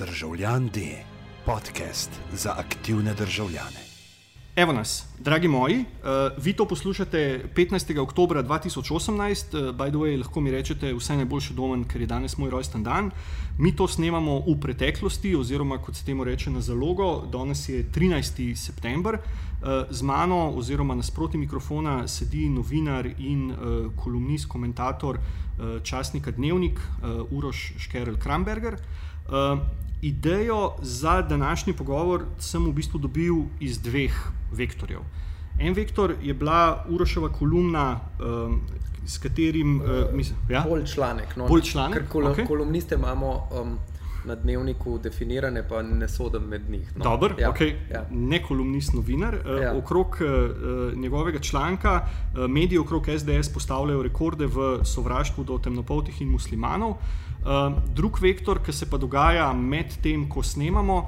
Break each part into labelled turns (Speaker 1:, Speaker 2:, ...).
Speaker 1: Državljan D, podcast za aktivne državljane.
Speaker 2: Evo nas, dragi moji, uh, vi to poslušate 15. oktober 2018, uh, by the way, lahko mi rečete, vse najboljše domen, ker je danes moj rojsten dan. Mi to snemamo v preteklosti, oziroma kot se temu reče na zalogo, danes je 13. september. Uh, z mano, oziroma nasproti mikrofona, sedi novinar in uh, kolumnist, komentator uh, časnika Dnevnik, uh, Uroš Škerl Kramberger. Uh, idejo za današnji pogovor sem v bistvu dobil iz dveh vektorjev. En vektor je bila Uroševa kolumna, um, s katerim. Uh, mislim, ja?
Speaker 3: Bolj članek. No,
Speaker 2: Bolj članek,
Speaker 3: Ker kol
Speaker 2: okej.
Speaker 3: kolumniste imamo um, na dnevniku definirane, pa ne sodim med njih. No.
Speaker 2: Dobar,
Speaker 3: ja,
Speaker 2: okay.
Speaker 3: ja.
Speaker 2: ne kolumnist, novinar. Ja.
Speaker 3: Ja.
Speaker 2: Okrog uh, njegovega članka uh, mediji okrog SDS postavljajo rekorde v sovraštvu do temnopoltih in muslimanov. Uh, drug vektor, ki se pa dogaja med tem, ko snemamo,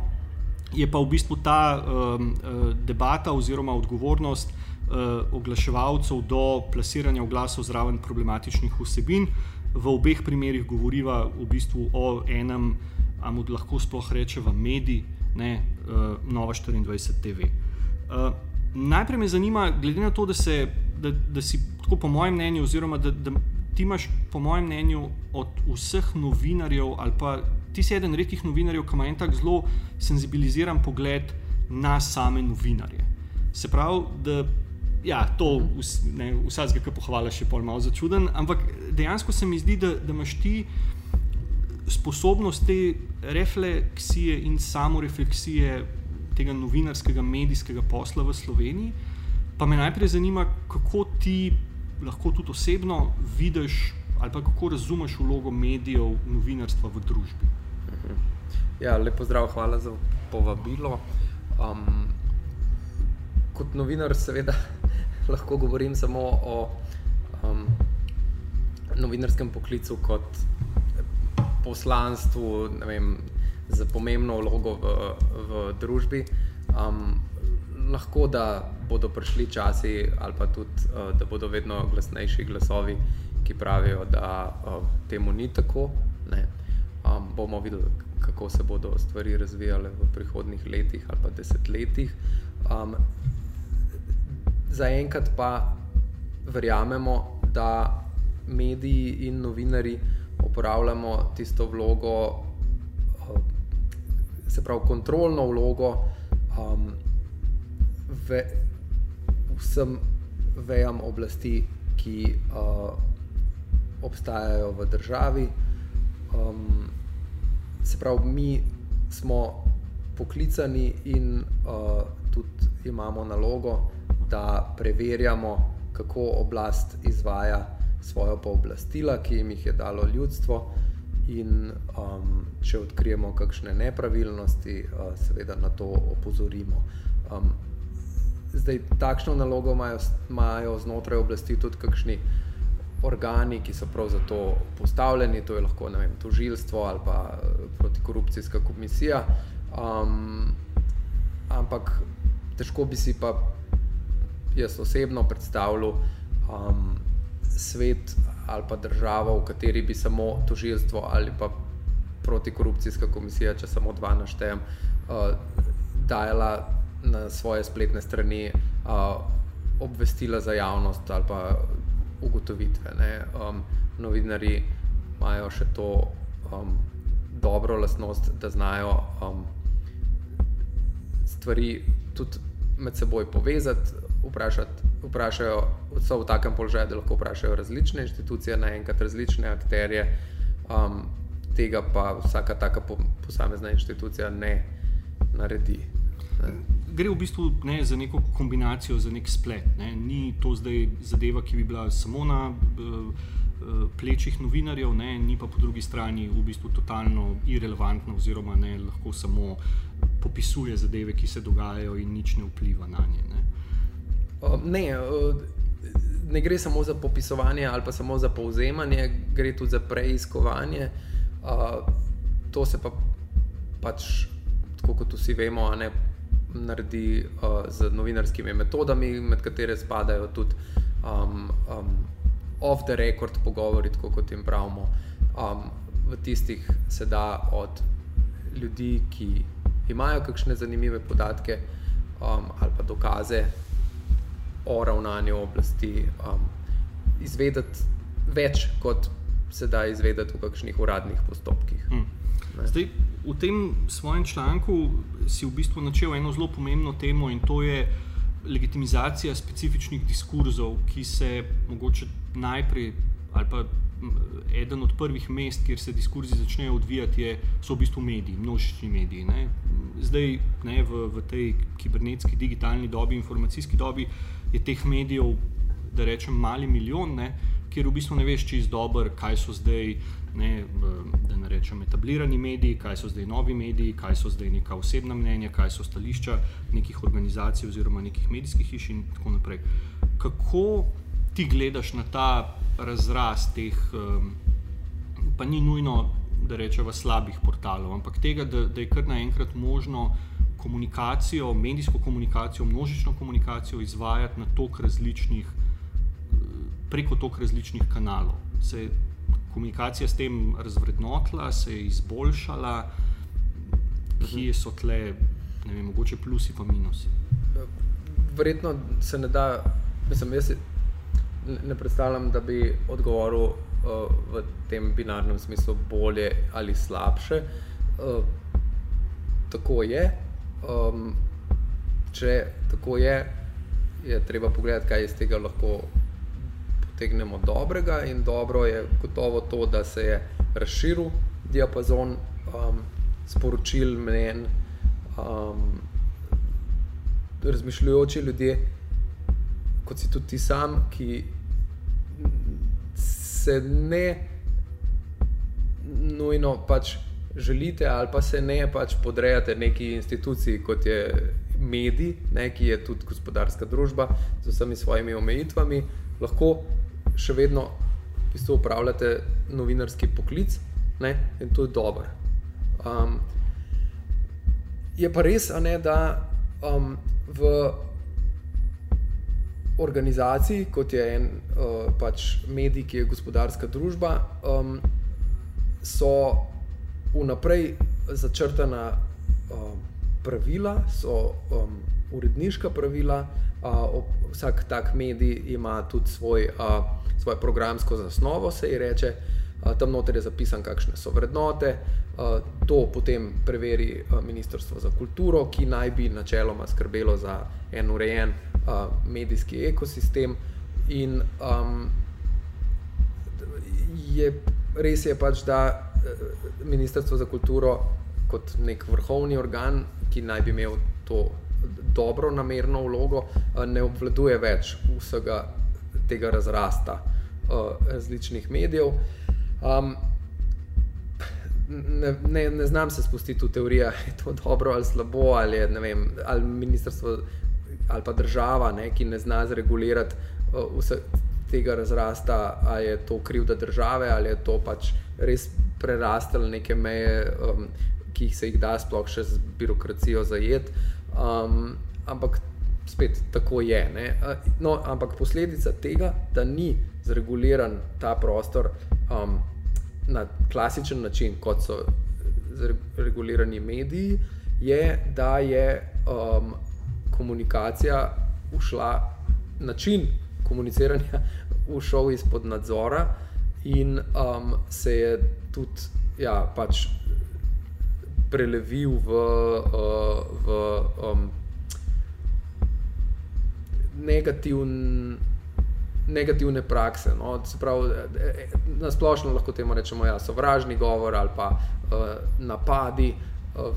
Speaker 2: je pa v bistvu ta um, uh, debata oziroma odgovornost uh, oglaševalcev do plasiranja oglasov zraven problematičnih vsebin. V obeh primerih govoriva v bistvu o enem, a mu lahko sploh rečemo, medij, ne uh, Nova 24 TV. Uh, najprej me zanima, glede na to, da, se, da, da si tako po mojem mnenju, oziroma da, da ti imaš po mojem mnenju od vseh novinarjev, ali pa ti si eden redkih novinarjev, ki ima en tak zelo senzibiliziran pogled na same novinarje. Se pravi, da ja, to vs, ne, vsakega, ki pohvala, še pol malo začuden, ampak dejansko se mi zdi, da, da imaš ti sposobnost te refleksije in samorefleksije tega novinarskega, medijskega posla v Sloveniji. Pa me najprej zanima, kako ti lahko tudi osebno vidiš ali pa kako razumeš vlogo medijev, novinarstva v družbi.
Speaker 3: Ja, lepo zdrav, hvala za povabilo. Um, kot novinar, seveda, lahko govorim samo o um, novinarskem poklicu kot poslanstvu, ne vem, za pomembno vlogo v, v družbi. Um, lahko da bodo prišli časi, ali pa tudi, uh, da bodo vedno glasnejši glasovi, ki pravijo, da uh, temu ni tako. Ne. Um, bomo videli, kako se bodo stvari razvijale v prihodnih letih ali pa desetletjih. Um, Zaenkrat pa verjamemo, da mediji in novinari uporabljamo tisto vlogo, uh, se pravi kontrolno vlogo um, ve, vsem vejam oblasti, ki uh, obstajajo v državi. Um, se pravi, mi smo poklicani in uh, tudi imamo nalogo, da preverjamo, kako oblast izvaja svoje pooblastila, ki jim jih je dalo ljudstvo. In um, če odkrijemo kakšne nepravilnosti, uh, seveda na to opozorimo. Um, zdaj, takšno nalogo imajo, imajo znotraj oblasti tudi kakšni organi, ki so prav za to postavljeni, to je lahko vem, tožilstvo ali pa eh, protikorupcijska komisija. Um, ampak težko bi si pa jaz osebno predstavljal um, svet ali pa državo, v kateri bi samo tožilstvo ali pa protikorupcijska komisija, če samo dva naštejem, uh, dajala na svoje spletne strani uh, obvestila za javnost ali pa ugotovitve. Um, novinari imajo še to um, dobro lastnost, da znajo um, stvari tudi med seboj povezati, vprašati, vprašajo, so v takem položaju, da lahko vprašajo različne inštitucije, naenkrat različne akterje, um, tega pa vsaka taka po, posamezna inštitucija ne naredi. Ne.
Speaker 2: Gre v bistvu ne, za neko kombinacijo, za nek splet. Ne. Ni to zdaj zadeva, ki bi bila samo na uh, plečih novinarjev, ne, ni pa po drugi strani v bistvu totalno irrelevantna, oziroma ne, lahko samo popisuje zadeve, ki se dogajajo in nič ne vpliva na nje. Ne.
Speaker 3: Uh, ne, uh, ne gre samo za popisovanje ali pa samo za povzemanje, gre tudi za preiskovanje. Uh, to se pa pač, tako kot vsi vemo, ne, naredi uh, z novinarskimi metodami, med katere spadajo tudi um, um, off the record pogovori, tako kot jim pravimo. Um, v tistih se da od ljudi, ki imajo kakšne zanimive podatke um, ali pa dokaze o ravnanju oblasti, um, izvedeti več, kot se da izvedeti v kakšnih uradnih postopkih.
Speaker 2: Hmm. Zdaj, v tem svojem članku si v bistvu načel eno zelo pomembno temo in to je legitimizacija specifičnih diskurzov, ki se mogoče najprej ali pa eden od prvih mest, kjer se diskurzi začnejo odvijati, je, so v bistvu mediji, množični mediji. Ne. Zdaj, ne, v, v tej kibernetski, digitalni dobi, informacijski dobi, je teh medijev, da rečem, mali milijon, ne, kjer v bistvu ne veš, je dobro, kaj so zdaj. Ne, da ne rečem, etablirani mediji, kaj so zdaj novi mediji, kaj so zdaj neka osebna mnenja, kaj so stališča nekih organizacij oziroma nekih medijskih hiš in tako naprej. Kako ti gledaš na ta razrast teh, pa ni nujno, da rečemo, slabih portalov, ampak tega, da, da je kar naenkrat možno komunikacijo, medijsko komunikacijo, množično komunikacijo izvajati na tok različnih, preko tok različnih kanalov. Se je komunikacija s tem razvrednotila, se je izboljšala, kje so tle, ne vem, mogoče plusi pa minusi.
Speaker 3: Verjetno se ne da, mislim, jaz ne predstavljam, da bi odgovoril uh, v tem binarnem smislu bolje ali slabše. Uh, tako je. Um, če tako je, je treba pogledati, kaj iz tega lahko potegnemo dobrega. In dobro je gotovo to, da se je razširil diapazon um, sporočil mnen. Um, razmišljujoči ljudje kot si tudi ti sam, ki se ne nujno pač želite ali pa se ne pač podrejate neki instituciji, kot je medij, ne, ki je tudi gospodarska družba z vsemi svojimi omejitvami, lahko še vedno v bistvu upravljate novinarski poklic ne, in to je dobro. Um, je pa res, ne, da um, v organizaciji, kot je en uh, pač medij, ki je gospodarska družba, um, so vnaprej začrtana pravila, so um, uredniška pravila. Uh, vsak tak medij ima tudi svoj, uh, svojo programsko zasnovo, se ji reče. Uh, tam noter je zapisano, kakšne so vrednote. Uh, to potem preveri uh, Ministrstvo za kulturo, ki naj bi načeloma skrbelo za en urejen medijski ekosistem. In um, je, res je pač, da uh, Ministrstvo za kulturo, kot nek vrhovni organ, ki naj bi imel to dobro namerno vlogo, uh, ne obvladuje več vsega tega razrasta uh, različnih medijev. Um, Ne, ne, ne znam se spustiti v teorijo, ali je to dobro ali slabo, ali je vem, ali ministrstvo ali pa država, ne, ki ne zna zregulirati uh, vse tega razrasta, ali je to krivda države, ali je to pač res prerastalo neke meje, um, ki jih se jih da sploh še z birokracijo zajeti. Um, ampak spet tako je. No, ampak posledica tega, da ni zreguliran ta prostor um, na klasičen način, kot so regulirani mediji, je, da je um, komunikacija ušla, način komuniciranja ušel izpod nadzora in um, se je tudi ja, pač prelevil v, uh, v um, negativn, negativne prakse. No? Pravi, na splošno lahko temu rečemo ja, sovražni govor ali pa uh, napadi. Uh,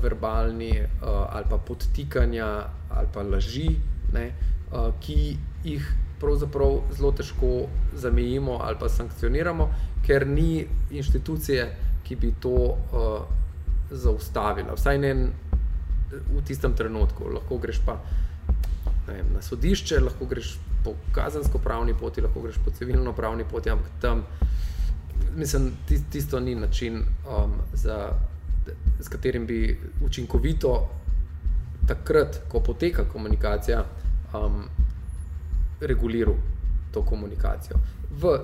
Speaker 3: verbalni uh, ali pa podtikanja ali pa laži, ne, uh, ki jih pravzaprav zelo težko zamejimo ali pa sankcioniramo, ker ni inštitucije, ki bi to uh, zaustavila. Vsaj ne v tistem trenutku. Lahko greš pa vem, na sodišče, lahko greš po kazensko-pravni poti, lahko greš po civilno-pravni poti, ampak tam. Mislim, tisto ni način, um, za, s katerim bi učinkovito takrat, ko poteka komunikacija, um, reguliral to komunikacijo. V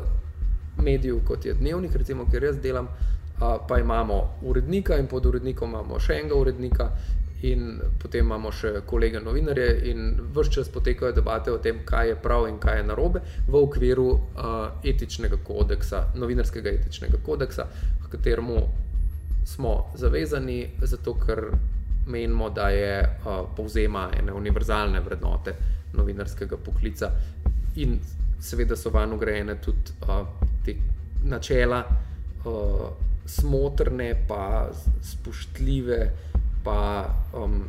Speaker 3: mediju, kot je dnevnik, recimo, kjer jaz delam, pa imamo urednika in pod urednikom imamo še enega urednika. In potem imamo še kolege novinarje, in vse čas potekajo debate o tem, kaj je prav in kaj je narobe, v okviru uh, etičnega kodeksa, novinarskega etičnega kodeksa, v katerem smo zavezani, zato ker menimo, da je uh, povzema ene univerzalne vrednote novinarskega poklica in seveda so vanj ugrajene tudi uh, te načela, uh, smotrne, pa spoštljive, pa um,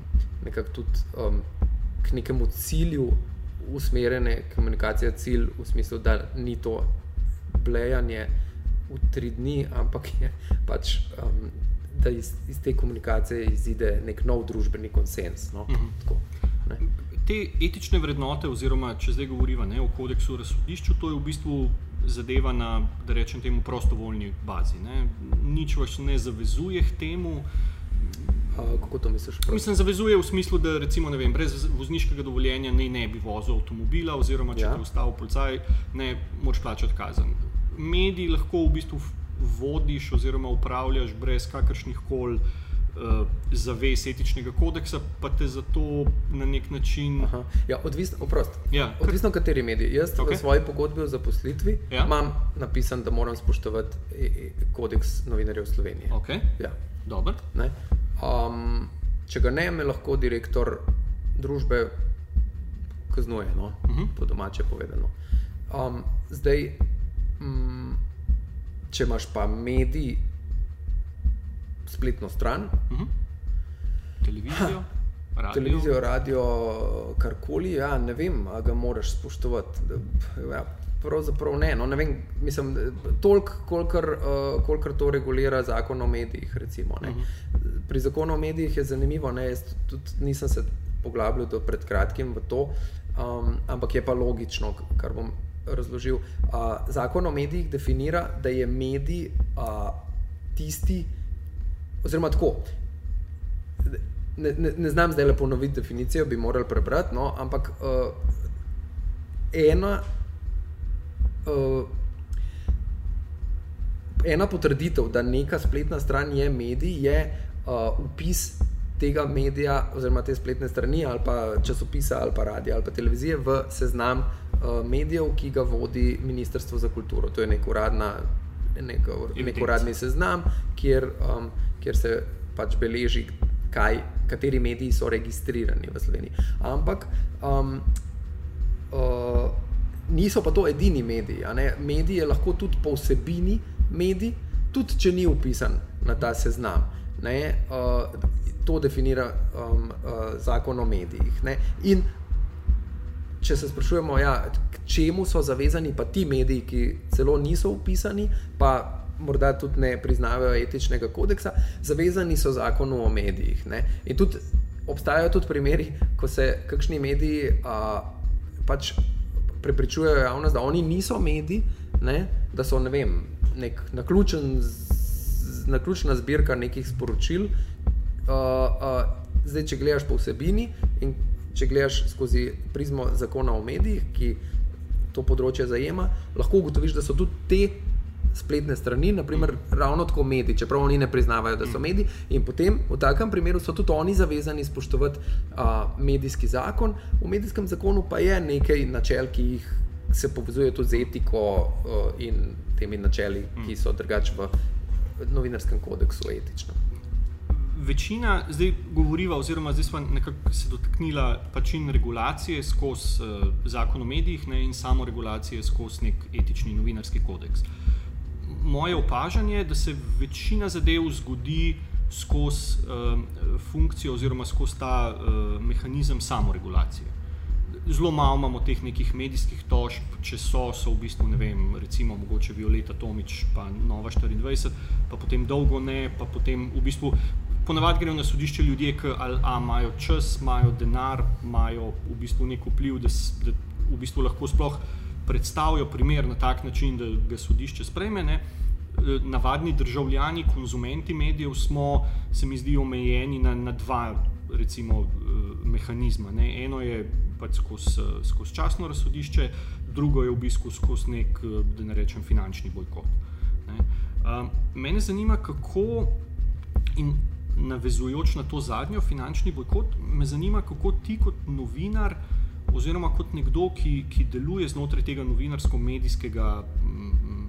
Speaker 3: nekako tudi um, k nekemu cilju usmerjene komunikacije, cilj v smislu, da ni to blejanje v tri dni, ampak je pač. Um, Da iz, iz te komunikacije izide nek nov družbeni konsens. No? Uh
Speaker 2: -huh. Tako, te etične vrednote, oziroma če zdaj govorimo o kodeksu razsodišču, to je v bistvu zadeva na, da rečem, temu prostovoljni bazi. Ne? Nič vas ne zavezuje k temu.
Speaker 3: A, kako to misliš?
Speaker 2: Mislim, zavezuje v smislu, da recimo, vem, brez vozniškega dovoljenja ne, ne bi vozil avtomobila, oziroma če ja. te ustavi policaj, ne moš plačati kazen. Mediji lahko v bistvu vodiš oziroma upravljaš brez kakršnih koli uh, zavez etičnega kodeksa, pa te zato na nek način.
Speaker 3: Ja, odvisno, ja, odvisno kateri medij. Jaz okay. v svoji pogodbi o zaposlitvi ja. imam napisan, da moram spoštovati e, e, kodeks novinarjev Slovenije.
Speaker 2: Okay.
Speaker 3: Ja.
Speaker 2: Um,
Speaker 3: če ga ne, me lahko direktor družbe kaznuje, no? uh mhm. -huh. po domače povedano. Um, zdaj, um, če imaš pa medij, spletno stran. Uh
Speaker 2: mhm. -huh. Televizijo. Radio.
Speaker 3: Televizijo, radio, karkoli, ja, ne vem, ali ga moraš spoštovati. Ja, pravzaprav ne. No, ne vem, mislim, toliko, kolikor, uh, kolikor to regulira zakon o medijih. Recimo, uh mhm. -huh. Pri zakonu o medijih je zanimivo, ne, jaz tudi nisem se poglabljal do pred kratkim v to, um, ampak je pa logično, kar bom razložil. Uh, zakon o medijih definira, da je medij uh, tisti, oziroma tako. Ne, ne, ne znam zdaj le ponoviti definicijo, bi morali prebrati, no, ampak uh, ena, uh, ena potrditev, da neka spletna stran je medij, je uh, upis tega medija, oziroma te spletne strani, ali pa časopisa, ali pa radio, ali pa televizije v seznam uh, medijev, ki ga vodi Ministrstvo za kulturo. To je nek uradna. Nek, nek uradni seznam, kjer um, kjer se pač beleži, kaj, kateri mediji so registrirani v Sloveniji. Ampak um, uh, niso pa to edini mediji. Medij je lahko tudi po vsebini medij, tudi če ni upisan na ta seznam. Ne, uh, to definira um, uh, zakon o medijih. Ne. In če se sprašujemo, ja, k čemu so zavezani pa ti mediji, ki celo niso upisani, pa morda tudi ne priznavajo etičnega kodeksa, zavezani so zakonu o medijih. Ne? In tudi obstajajo tudi primeri, ko se kakšni mediji a, pač prepričujejo javnost, da oni niso mediji, ne? da so ne vem, nek naključen. Naključna zbirka nekih sporočil. Uh, uh, zdaj, če gledaš po vsebini in če gledaš skozi prizmo zakona o medijih, ki to področje zajema, lahko ugotoviš, da so tudi te spletne strani, naprimer, mm. ravno tako mediji, čeprav oni ne priznavajo, da so mm. mediji. In potem v takem primeru so tudi oni zavezani spoštovati uh, medijski zakon. V medijskem zakonu pa je nekaj načel, ki jih se povezuje tudi z etiko uh, in temi načeli, mm. ki so drugače v novinarskem kodeksu etični.
Speaker 2: Večina zdaj govoriva, oziroma zdaj smo nekako se dotaknila pač in regulacije skozi uh, zakon o medijih ne, in samo regulacije skozi nek etični novinarski kodeks. Moje opažanje je, da se večina zadev zgodi skozi uh, funkcijo oziroma skozi ta uh, mehanizem samoregulacije. Zelo malo imamo teh nekih medijskih tožb, če so, so v bistvu ne vem, recimo mogoče Violeta Tomič, pa Nova 24, pa potem dolgo ne, pa potem v bistvu ponavadi grejo na sodišče ljudje, ki ali a, imajo čas, imajo denar, imajo v bistvu nek vpliv, da, da v bistvu lahko sploh predstavijo primer na tak način, da ga sodišče sprejme. Ne. E, navadni državljani, konzumenti medijev smo, se mi zdi, omejeni na, na dva recimo, e, mehanizma. Ne. Eno je pač skozi, skozi časno razsodišče, drugo je v bistvu skozi nek, da ne rečem, finančni bojkot. Ne. Um, mene zanima, kako in navezujoč na to zadnjo finančni bojkot, me zanima, kako ti kot novinar, oziroma kot nekdo, ki, ki deluje znotraj tega novinarsko-medijskega, mm,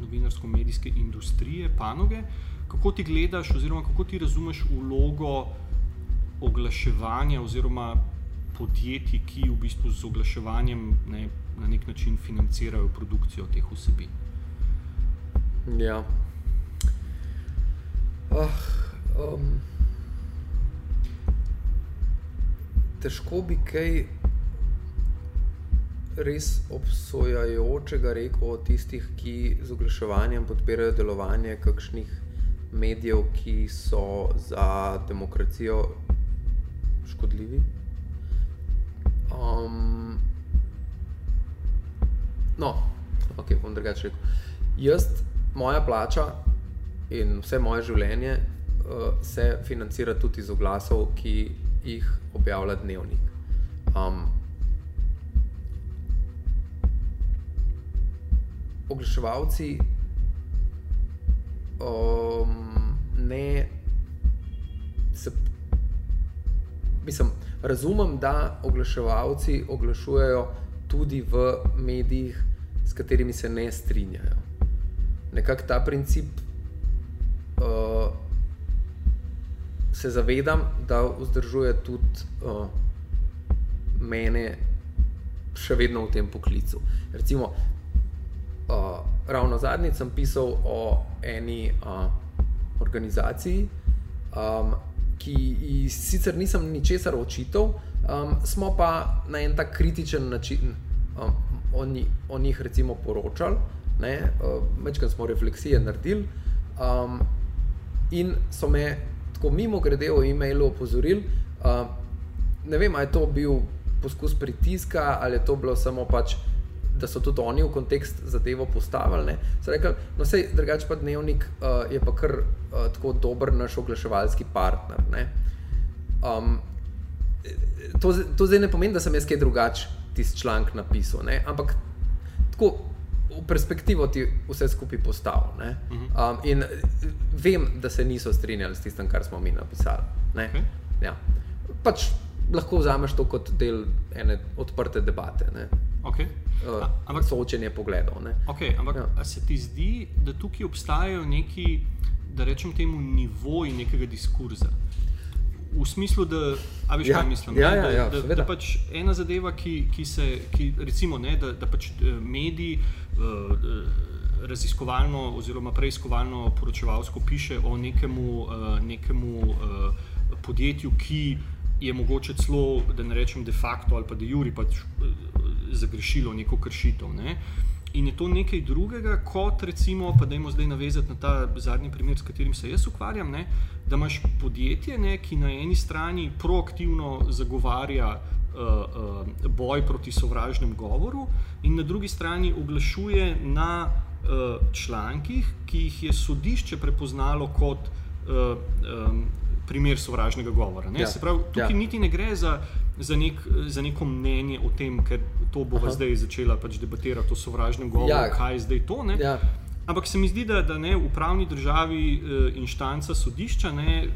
Speaker 2: novinarsko-medijske industrije, panoge, kako ti gledaš, oziroma kako ti razumeš vlogo oglaševanja oziroma podjetij, ki v bistvu z oglaševanjem ne, na nek način financirajo produkcijo teh vsebin.
Speaker 3: Ja. Oh, um, težko bi kaj res obsojajočega rekel o tistih, ki z oglaševanjem podpirajo delovanje kakšnih medijev, ki so za demokracijo škodljivi. Um, no, ok, bom drugače rekel. Jaz, moja plača in vse moje življenje se financira tudi iz oglasov, ki jih objavlja dnevnik. Um, oglaševalci um, ne se. Mislim, razumem, da oglaševalci oglašujejo tudi v medijih, s katerimi se ne strinjajo. Nekako ta princip uh, se zavedam, da vzdržuje tudi uh, mene še vedno v tem poklicu. Recimo, uh, ravno zadnjič sem pisal o eni uh, organizaciji. Um, ki sicer nisem ničesar očital, um, smo pa na en tak kritičen način um, o, ni, o njih recimo poročali, večkrat uh, smo refleksije naredili. Um, in so me tako mimo grede v e-mailu opozorili, uh, ne vem, ali je to bil poskus pritiska ali je to bilo samo pač da so tudi oni v kontekst zadevo postavili. Rekli, no, vse drugače pa dnevnik uh, je pa kar uh, tako dober naš oglaševalski partner. Um, to, to zdaj ne pomeni, da sem jaz kaj drugače tisti članek napisal, ne? ampak tako v perspektivo ti vse skupaj postavil. Mhm. Um, in vem, da se niso strinjali s tistim, kar smo mi napisali. Okay. Ja. Pač lahko vzameš to kot del ene odprte debate.
Speaker 2: Okay.
Speaker 3: Uh, ampak soočenje pogledov.
Speaker 2: Okay, ampak ja. se ti zdi, da tukaj obstajajo neki, da rečem temu, nivoji nekega diskurza? V smislu, da, a veš,
Speaker 3: ja.
Speaker 2: kaj mislim?
Speaker 3: Ja, ja, ja,
Speaker 2: da, da, da pač ena zadeva, ki, ki se, ki, recimo, ne, da, da pač eh, mediji uh, raziskovalno oziroma preiskovalno poročevalsko piše o nekemu, uh, nekemu uh, podjetju, ki je mogoče celo, da ne rečem de facto ali pa de juri, pač zagrešilo neko kršitev. Ne? In je to nekaj drugega, kot recimo, pa da jim zdaj navezati na ta zadnji primer, s katerim se jaz ukvarjam, ne? da imaš podjetje, ne, ki na eni strani proaktivno zagovarja uh, uh, boj proti sovražnem govoru, in na drugi strani oglašuje na uh, člankih, ki jih je sodišče prepoznalo kot uh, um, primer sovražnega govora. Ja. Pravi, tukaj ja. niti ne gre za, za, nek, za neko mnenje o tem, ker to bo zdaj začela pač debatirati o sovražnem govoru, ja. kaj je zdaj to. Ja. Ampak se mi zdi, da, da ne v pravni državi uh, inštanca sodišča ne,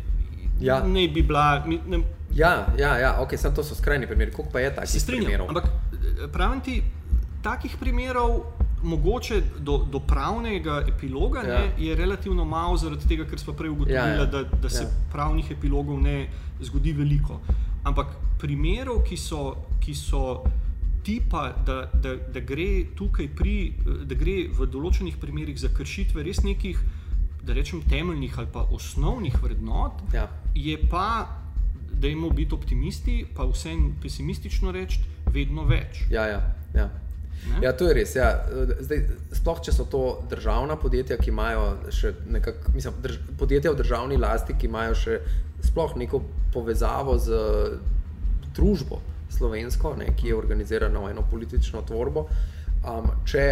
Speaker 2: ja. ne bi bila. Ne,
Speaker 3: ja, ja, ja ok, samo to so skrajni primeri, koliko pa je takih primerov.
Speaker 2: Ampak eh, pravim ti, takih primerov mogoče do, do pravnega epiloga ja. ne, je relativno malo, zaradi tega, ker smo prej ugotovili, ja, ja. da, da se ja. pravnih epilogov ne zgodi veliko. Ampak primerov, ki so, ki so tipa, da, da, da gre tukaj pri, da gre v določenih primerih za kršitve res nekih, da rečem, temeljnih ali pa osnovnih vrednot,
Speaker 3: ja.
Speaker 2: je pa, da imamo biti optimisti, pa vsem pesimistično reči, vedno več.
Speaker 3: Ja, ja. ja. Ja, to je res. Ja. Zdaj, sploh, če so to državna podjetja, ki imajo še nekako, mislim, drž, podjetja v državni lasti, ki imajo še sploh neko povezavo z družbo slovensko, ne, ki je organizirana v eno politično tvorbo. Um, če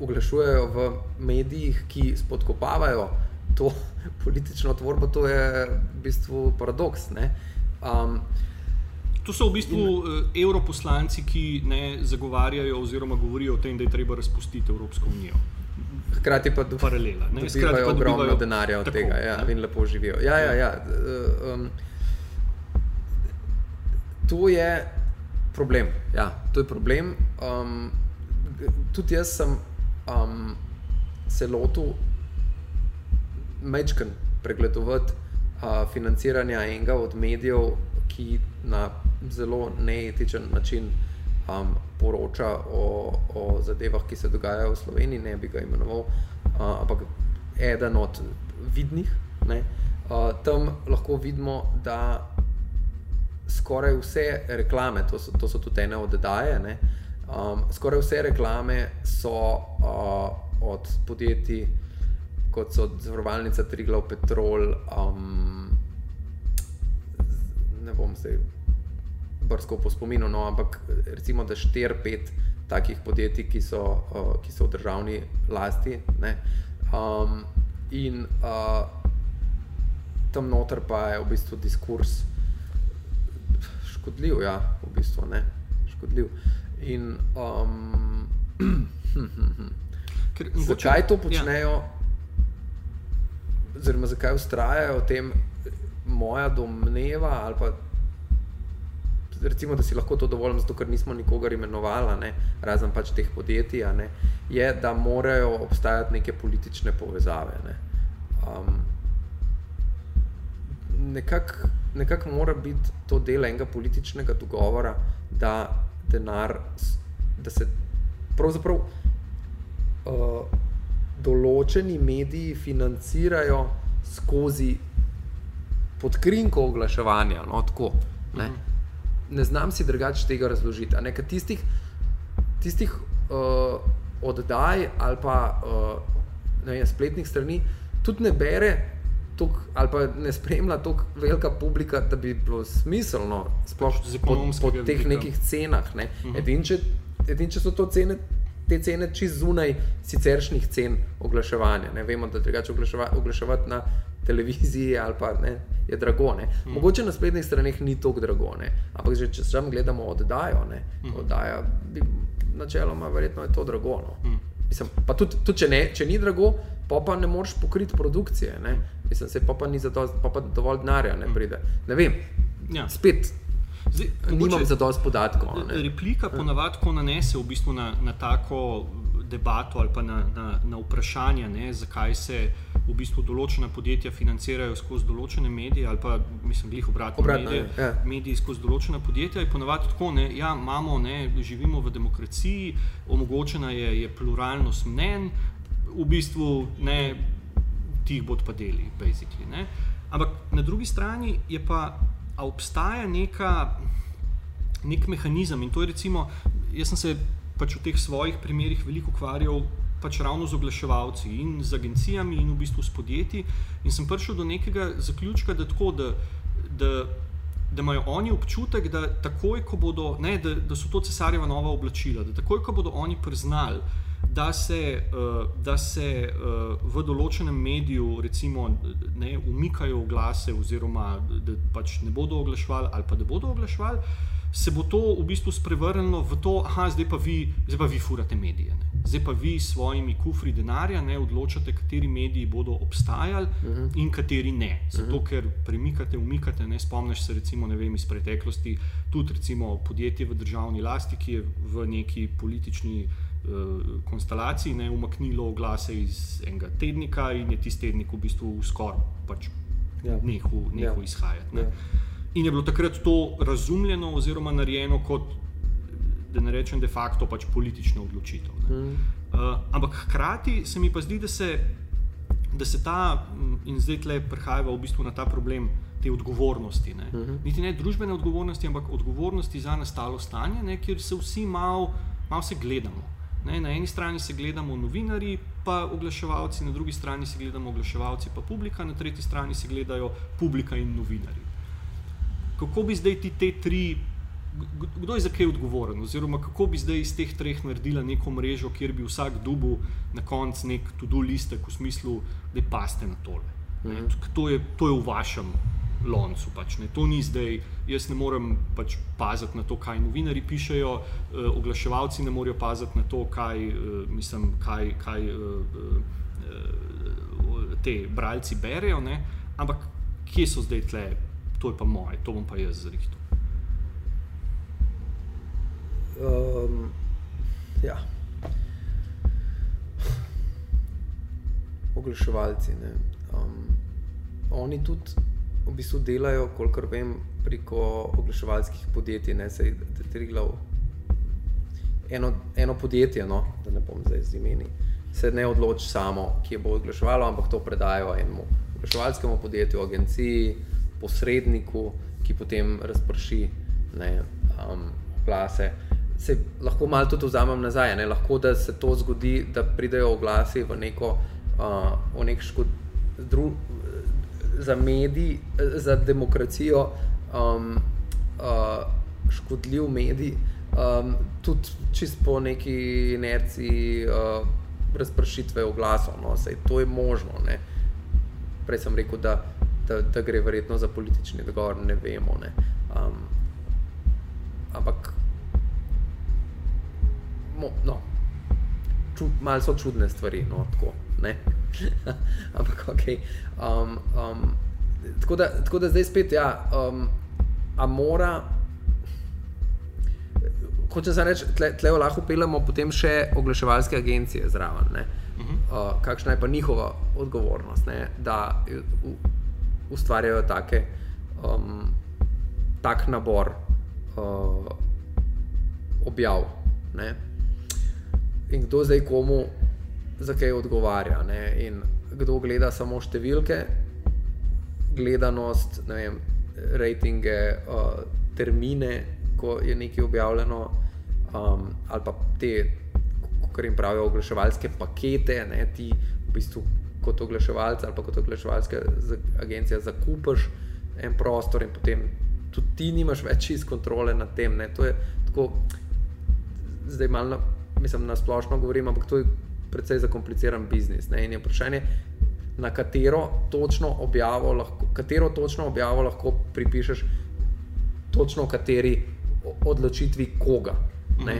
Speaker 3: oglašujejo v medijih, ki spodkopavajo to politično tvorbo, to je v bistvu paradoks. Um,
Speaker 2: To so v bistvu in, evroposlanci, ki ne zagovarjajo oziroma govorijo o tem, da je treba razpustiti Evropsko unijo.
Speaker 3: Hkrati pa
Speaker 2: paralela. Ne?
Speaker 3: Dobivajo
Speaker 2: pa
Speaker 3: ogromno
Speaker 2: dobivajo-
Speaker 3: denarja od
Speaker 2: tako,
Speaker 3: tega ja,
Speaker 2: ja.
Speaker 3: in lepo živijo. Ja, ja, ja. Um, to je problem. Ja, to je problem. Um, tudi jaz sem um, se lotil mečken pregledovati uh, financiranja enega od medijev, ki na zelo neetičen način um, poroča o, o zadevah, ki se dogajajo v Sloveniji, ne bi ga imenoval, uh, ampak eden od vidnih. Ne, uh, tam lahko vidimo, da skoraj vse reklame, to so, to so tudi ene od oddaje, ne, um, skoraj vse reklame so uh, od podjetij, kot so Zavarovalnica Triglav, Petrol, um, ne bom se brskal po spominu, no, ampak recimo, da 4-5 takih podjetij, ki so, uh, ki so v državni lasti. Ne, um, in uh, tam noter pa je v bistvu diskurs škodljiv, ja, v bistvu ne, škodljiv. In um,
Speaker 2: Ker,
Speaker 3: zakaj to
Speaker 2: Ja.
Speaker 3: počnejo, oziroma zakaj ustrajajo v tem, moja domneva ali pa. Recimo, da si lahko to dovolim, zato ker nismo nikogar imenovali, razen pač teh podjetij, ne, je, da morajo obstajati neke politične povezave. Ne. Um, Nekako nekak mora biti to del enega političnega dogovora, da denar, da se pravzaprav uh, določeni mediji financirajo skozi podkrinko oglaševanja. No, tako, ne. Ne znam si drugače tega razložiti. a ne, ker Tistih, tistih uh, oddaj ali pa uh, ne vem, spletnih strani tudi ne bere. Tuk, ali pa ne spremlja tako velika publika, da bi bilo smiselno, sploh
Speaker 2: Z
Speaker 3: po, po teh
Speaker 2: vidika.
Speaker 3: nekih cenah. Ne. Edin, če, edin, če so to cene, te cene čist zunaj siceršnjih cen oglaševanja. Ne. Vemo, da drugače oglaševa, oglaševati na televiziji ali pa ne, je drago. Ne. Mogoče na spletnih straneh ni tako drago, ne. ampak že če sam gledamo oddajo, ne, oddaja bi načeloma verjetno je to drago. No. Mislim, pa tudi, tudi če, ne, če ni drago, pa, pa ne moreš pokriti produkcije. Ne. Mislim, se pa, pa ni za to, pa, pa dovolj denarja ne pride. Ne vem,
Speaker 2: Ja.
Speaker 3: spet
Speaker 2: Zdaj,
Speaker 3: nimam za dosti podatkov. ne.
Speaker 2: Replika ponavadi ko nanese v bistvu na, na tako debato ali pa na, na, na vprašanje, ne, zakaj se v bistvu določena podjetja financirajo skozi določene medije, ali pa mislim, glih obratno,
Speaker 3: Obratno,
Speaker 2: medije,
Speaker 3: ja.
Speaker 2: mediji skozi določena podjetja. Je ponavadi tako, ne, ja, imamo, ne, živimo v demokraciji, omogočena je, je pluralnost mnen, v bistvu ne, tih bod pa deli, basically. Ne. Ampak na drugi strani je pa, a obstaja neka nek mehanizem. In to je recimo, jaz sem se pač v teh svojih primerih veliko ukvarjal pač ravno z oglaševalci in z agencijami in v bistvu s podjetji. In sem prišel do nekega zaključka, da, tako, da, da, da imajo oni občutek, da, takoj, ko bodo, ne, da, da so to cesarjeva nova oblačila, da takoj, ko bodo oni priznali, da se, uh, da se uh, v določenem mediju recimo, ne, umikajo oglase, oziroma da pač ne bodo oglaševali, ali pa da bodo oglaševali, se bo to v bistvu sprevrnilo v to, da zdaj, pa vi- zdaj pa vi furate medije. Ne. Zdaj pa vi s svojimi kufri denarja ne odločate, kateri mediji bodo obstajali uh -huh. in kateri ne. Zato, uh -huh. ker premikate, umikate. Ne spomniš se, recimo, vem, iz preteklosti, tudi recimo podjetje v državni lasti, ki je v neki politični uh, konstelaciji ne umaknilo oglase iz enega tednika in je tisti tednik v bistvu skoraj pač
Speaker 3: Ja.
Speaker 2: nehal
Speaker 3: Ja.
Speaker 2: izhajati. Ne.
Speaker 3: Ja.
Speaker 2: In je bilo takrat to razumljeno oziroma narejeno kot, da ne rečem, de facto pač politična odločitev. ne.
Speaker 3: Mm.
Speaker 2: Uh, ampak hkrati se mi pa zdi, da se, da se ta, m, in zdaj tle prehajava v bistvu na ta problem te odgovornosti. Ne.
Speaker 3: Mhm.
Speaker 2: Niti ne družbene odgovornosti, ampak odgovornosti za nastalo stanje, ne, kjer se vsi malo mal se gledamo. Ne. Na eni strani se gledamo novinari, pa oglaševalci, na drugi strani se gledamo oglaševalci, pa publika, na tretji strani se gledajo publika in novinari. Kako bi zdaj ti te tri Kdo je za kaj odgovoren, oziroma kako bi zdaj iz teh treh naredila neko mrežo, kjer bi vsak dubu na koncu nek to-do listek v smislu, da paste na tole.
Speaker 3: Mhm.
Speaker 2: To, je, to je v vašem loncu. Pač, ne. To ni zdaj, jaz ne morem pač paziti na to, kaj novinari pišejo, uh, oglaševalci ne morejo paziti na to, kaj, uh, mislim, kaj, kaj uh, uh, te bralci berejo. Ne. Ampak kje so zdaj tle, to je pa moje, to bom pa jaz zrihtel.
Speaker 3: Um, ja. Oglaševalci. Um, oni tudi v bistvu delajo, kolikor vem, preko oglaševalskih podjetij. Ne, sej, triglav, eno, eno podjetje, no, da ne bom zdaj z imeni, se ne odloči samo, kje bo oglaševalo, ampak to predajo enemu oglaševalskemu podjetju, agenciji, posredniku, ki potem razprši ne, um, glase. Se lahko malo tudi vzamem nazaj, ne? lahko da se to zgodi, da pridejo oglasi v neko, uh, v nek škod, dru, za medij, za demokracijo, um, uh, škodljiv medij, um, tudi čist po neki inerciji uh, razpršitve oglasov. No? Sej, to je možno. Ne? Prej sem rekel, da, da, da gre verjetno za politični dogovor, ne vemo. Ne? Um, ampak, mo, no, ču, malo so čudne stvari. No, tako, ampak, ok. Um, um, tako, da, tako da zdaj spet, ja, um, a mora. Hoče se reči, tle, tle lahko pelemo potem še oglaševalske agencije zraven. -huh. uh, kakšna je pa njihova odgovornost, ne? da ustvarjajo take, um, tak nabor uh, objav. Ne? In kdo zdaj komu za kaj odgovarja. Ne? In kdo gleda samo številke, gledanost, ne vem, rejtinge, uh, termine, ko je nekaj objavljeno, um, ali pa te, kar jim pravijo, oglaševalske pakete, ne? ti v bistvu kot oglaševalec ali pa kot oglaševalska agencija zakupaš en prostor in potem tudi ti nimaš več iz kontrole nad tem. Ne? To je tako, zdaj malo, mislim, na splošno govorim, ampak to je precej zakompliciran biznis. Ne? In je vprašanje, na katero točno objavo lahko, katero točno objavo lahko pripišeš, točno kateri odločitvi koga. Ne,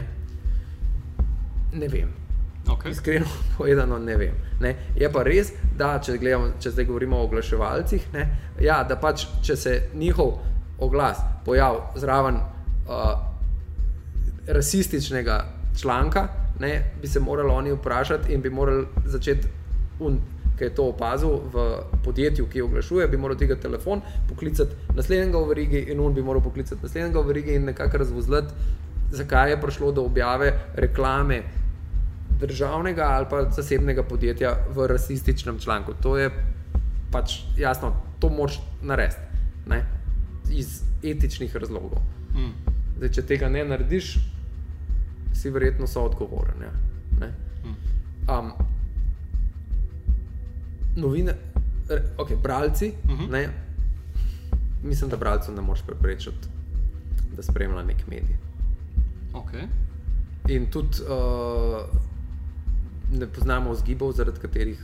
Speaker 3: ne vem. Okay. Iskreno povedano, ne vem. Ne? Je pa res, da če, gledamo, če zdaj govorimo o oglaševalcih, ne, ja, da pač če se njihov oglas pojavi zraven uh, rasističnega članka, ne, bi se morali oni vprašati in bi morali začeti, ki je to opazil v podjetju, ki oglašuje, bi moral tega telefon poklicati naslednjega v verigi in on bi moral poklicati naslednjega v verigi in nekako razvozlati, zakaj je prišlo do objave reklame državnega ali pa zasebnega podjetja v rasističnem članku. To je pač jasno, to moš narediti ne? iz etičnih razlogov. Mm. Zdaj, če tega ne narediš, si verjetno so odgovoren. Ja? Um, novine, ok, bralci, uh mhm. -huh. ne, mislim, da bralcu ne moreš preprečiti, da spremlja nek medij.
Speaker 2: Okay.
Speaker 3: In tudi uh, ne poznamo vzgibov, zaradi katerih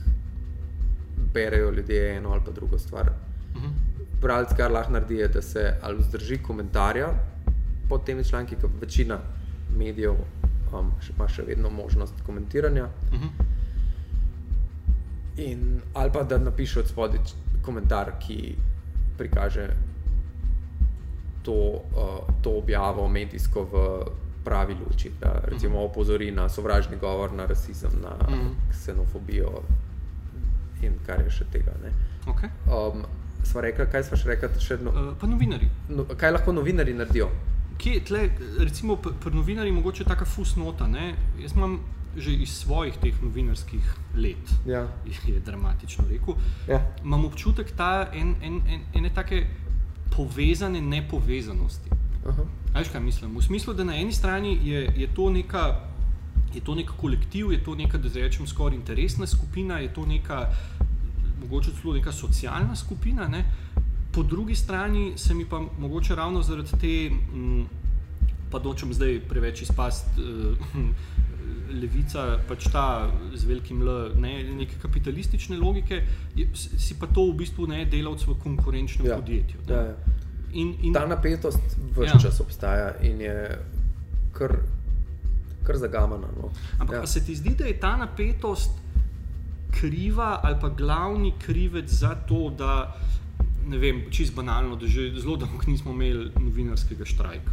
Speaker 3: berejo ljudje eno ali pa drugo stvar. Uh mhm. -huh. Bralec, kar lahko naredi, je, da se ali vzdrži komentarja pod temi članki, ki večina medijev um, še, ima še vedno možnost komentiranja. Uh mhm. -huh. In, ali pa da napiše od spodaj komentar, ki prikaže to, uh, to objavo medijsko v pravi luči. Da recimo mhm. opozori na sovražni govor, na rasizem, na. -huh. ksenofobijo in kar je še tega.
Speaker 2: Okay.
Speaker 3: Um, sva rekla, kaj sva še rekla? Še
Speaker 2: no, uh, pa novinari.
Speaker 3: No, kaj lahko novinari naredijo?
Speaker 2: kje tle, recimo pri novinarjih, mogoče taka fusnota. Ne? Jaz imam že iz svojih teh novinarskih let,
Speaker 3: ja.
Speaker 2: je dramatično rekel,
Speaker 3: ja.
Speaker 2: imam občutek ta en, en, en, ene take povezane nepovezanosti. Veš, kaj mislim? V smislu, da na eni strani je, je to neka. Je to nek kolektiv, je to neka, da rečem, skoraj interesna skupina, je to neka, mogoče celo neka socialna skupina, ne? po drugi strani se mi pa mogoče ravno zaradi te, m, mm, pa dočem zdaj preveč izpast uh, levica pač ta z velikim L, ne, neke kapitalistične logike, je, si pa to v bistvu ne delavc v konkurenčnem
Speaker 3: Ja.
Speaker 2: podjetju. ne.
Speaker 3: Ja, ja.
Speaker 2: In, in,
Speaker 3: Ta napetost vse
Speaker 2: Ja.
Speaker 3: čas obstaja in je kar, kar zagamana. No.
Speaker 2: Ampak ja. se ti zdi, da je ta napetost kriva ali pa glavni krivec za to, da ne vem, čist banalno, da že zelo dolgo nismo imeli novinarskega štrajka.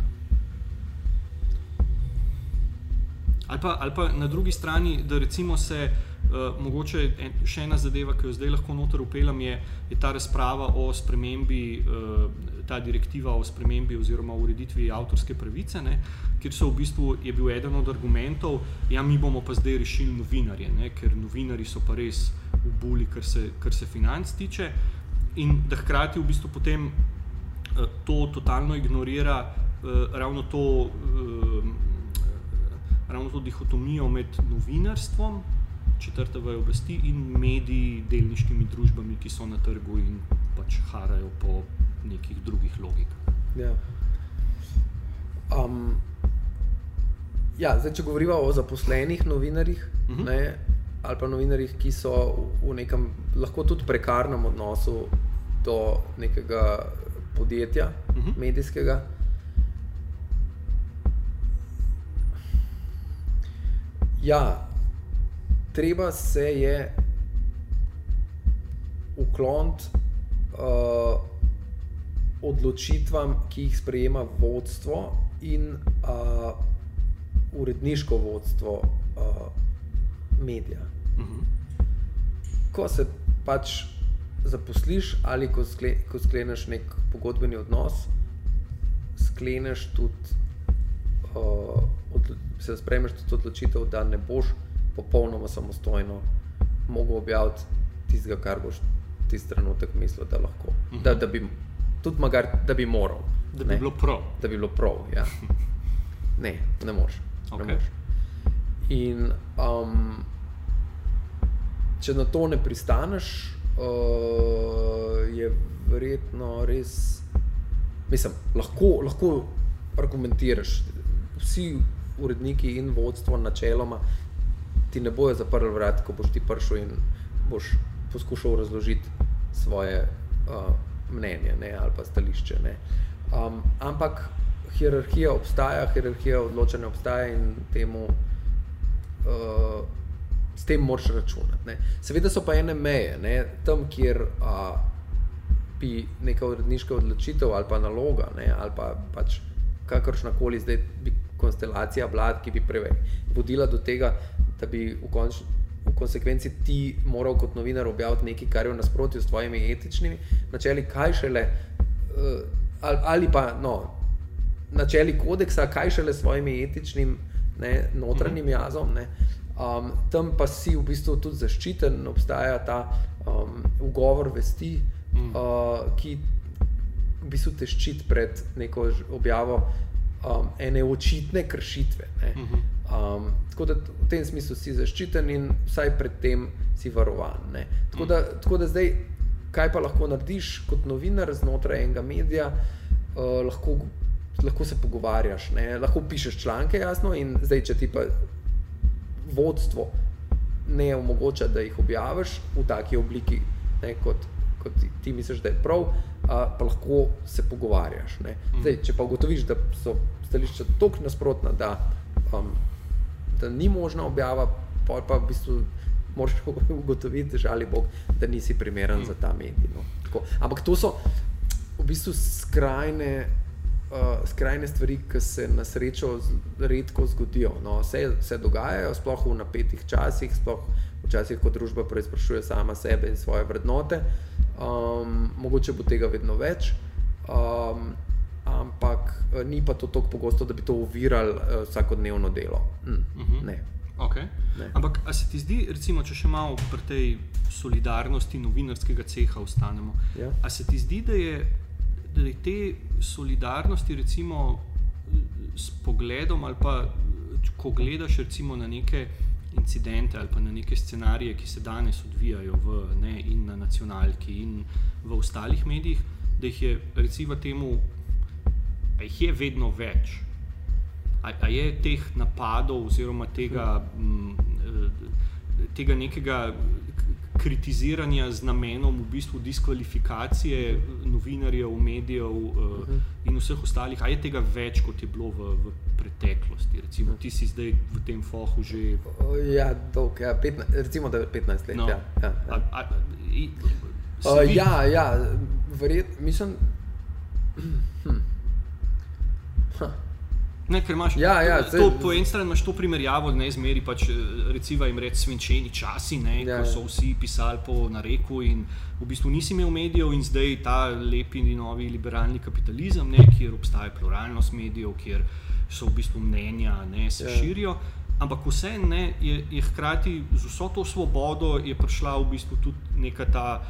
Speaker 2: Ali pa, ali pa na drugi strani, da recimo se uh, mogoče en, še ena zadeva, ki jo zdaj lahko noter upeljem, je, je ta razprava o spremembi, uh, ta direktiva o spremembi oziroma ureditvi avtorske pravice, ne, kjer so v bistvu je bil eden od argumentov, da ja, mi bomo pa zdaj rešili novinarje, ne, ker novinari so pa res v buli, kar kar se financ tiče, in da hkrati v bistvu potem uh, to totalno ignorira uh, ravno to. Uh, ravno to dihotomijo med novinarstvom, četrte veje oblasti, in mediji, delniškimi družbami, ki so na trgu in pač harajo po nekih drugih logikah.
Speaker 3: Ja. Um, ja, zdaj, če govorimo o zaposlenih novinarjih, uh
Speaker 2: Mhm.
Speaker 3: -huh. ne, ali pa novinarjih, ki so v- v nekem lahko tudi prekarnem odnosu do nekega podjetja, uh
Speaker 2: Mhm.
Speaker 3: -huh. medijskega. Ja, treba se je ukloniti uh, odločitvam, ki jih sprejema vodstvo in uh, uredniško vodstvo uh, medija.
Speaker 2: Mhm.
Speaker 3: Ko se pač zaposliš ali ko, skle, ko skleneš nek pogodbeni odnos, skleneš tudi, uh, se sprejmeš tudi odločitev, da ne boš popolnoma samostojno mogel objaviti tistega, kar boš tisti trenutek mislil, da lahko. Uh -huh. da, da bi tudi magar, da bi moral.
Speaker 2: Da bi
Speaker 3: ne.
Speaker 2: bilo prav.
Speaker 3: da bi bilo prav. Ja. Ne, ne moreš.
Speaker 2: Okej.
Speaker 3: Ne moreš. In um, če na to ne pristaneš, uh, je verjetno res. Mislim, lahko, lahko argumentiraš. Vsi uredniki in vodstvo, načeloma, ti ne bojo zaprli vrat, ko boš ti prišel in boš poskušal razložiti svoje uh, mnenje ne, ali pa stališče. Ne. Um, ampak hierarhija obstaja, hierarhija odločanja obstaja in temu, uh, s tem moraš računati. Ne. Seveda so pa ene meje, ne, tam, kjer uh, bi neka uredniška odločitev ali pa naloga, ne, ali pa pač kakršna koli zdaj bi konstelacija vlad, ki bi preveč vodila do tega, da bi v, konč, v konsekvenci ti moral kot novinar objaviti nekaj, kar je v nasprotju s tvojimi etičnimi načeli, kaj šele, uh, ali, ali pa no, načeli kodeksa, kaj šele s svojimi etičnim ne, notranjim jazom. Ne. Um, tam pa si v bistvu tudi zaščiten, obstaja ta um, ugovor vesti, mm. uh, ki v bistvu te ščiti pred neko objavo um, ene očitne kršitve. ne. Um, tako da v tem smislu si zaščiten in vsaj pred tem si varovan. ne. Tako da, tako da zdaj, kaj pa lahko narediš kot novinar znotraj enega medija, uh, lahko, lahko se pogovarjaš, ne. lahko pišeš članke, jasno, in zdaj, če ti pa vodstvo ne omogoča, da jih objaviš v taki obliki, ne, kot, kot ti, ti misliš, da je prav, a, pa lahko se pogovarjaš. ne. Zdaj, če pa ugotoviš, da so stališča tako nasprotna, da, um, da ni možna objava, pol pa v bistvu moraš ugotoviti, žali Bog, da nisi primeren za ta medij. No. Tako. Ampak to so v bistvu skrajne uh, skrajne stvari, ki se na srečo redko zgodijo. No, vse se dogajajo, sploh v napetih časih, sploh včasih, ko družba preizprašuje sama sebe in svoje vrednote. Um, mogoče bo tega vedno več, um, ampak eh, ni pa to tako pogosto, da bi to ovirali uh, vsakodnevno delo. Mm, uh -huh. Ne.
Speaker 2: Okay.
Speaker 3: Ne.
Speaker 2: Ampak, se ti zdi, recimo, če še malo pri tej solidarnosti novinarskega ceha ostanemo,
Speaker 3: Ja.
Speaker 2: a se ti zdi, da je, da je te solidarnosti, recimo, s pogledom, ali pa ko gledaš recimo, na neke incidente ali pa na neke scenarije, ki se danes odvijajo v, ne, in na nacionalki, in v ostalih medijih, da jih je, recimo, temu, a jih je vedno več. a, a je teh napadov oziroma tega, m, eh, tega nekega kritiziranja z namenom v bistvu diskvalifikacije novinarjev, medijev uh, in vseh ostalih, a je tega več, kot je bilo v, v preteklosti? Recimo, ti si zdaj v tem fohu že.
Speaker 3: Ja, dolg, ja, 15, recimo, da je 15 let.
Speaker 2: No.
Speaker 3: Ja, ja, ja.
Speaker 2: A, a, i,
Speaker 3: Uh, ja, ja, verjetno, mislim. Hm. Ha.
Speaker 2: Ne, ker imaš
Speaker 3: Ja, ja,
Speaker 2: to,
Speaker 3: saj-
Speaker 2: po eni strani imaš to primerjavo, ne zmeri pač eh, recimo jim reči svinčeni časi, ne,
Speaker 3: Ja,
Speaker 2: ko
Speaker 3: ja.
Speaker 2: so vsi pisali po nareku in v bistvu nisi imel medijev in zdaj ta lepi novi liberalni kapitalizem, ne, kjer obstaja pluralnost medijev, kjer so v bistvu mnenja, ne, se
Speaker 3: Ja.
Speaker 2: širijo. Ampak vse ne, je, je hkrati z vso to svobodo prišla v bistvu tudi neka ta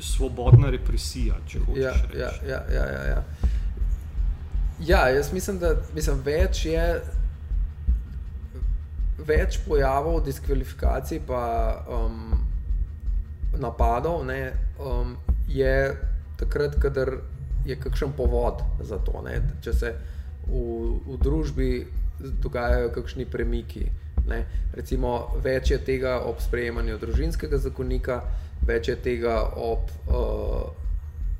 Speaker 2: svobodna represija, če hočeš
Speaker 3: Ja,
Speaker 2: reči.
Speaker 3: ja, ja, ja, ja, ja. ja, jaz mislim, da mislim, več je več pojavov diskvalifikacij, pa um, napadov, ne, um, je takrat, kadar je kakšen povod za to. Ne, če se v, v družbi dogajajo kakšni premiki. Ne. Recimo, več je tega ob sprejemanju družinskega zakonika, več je tega ob uh,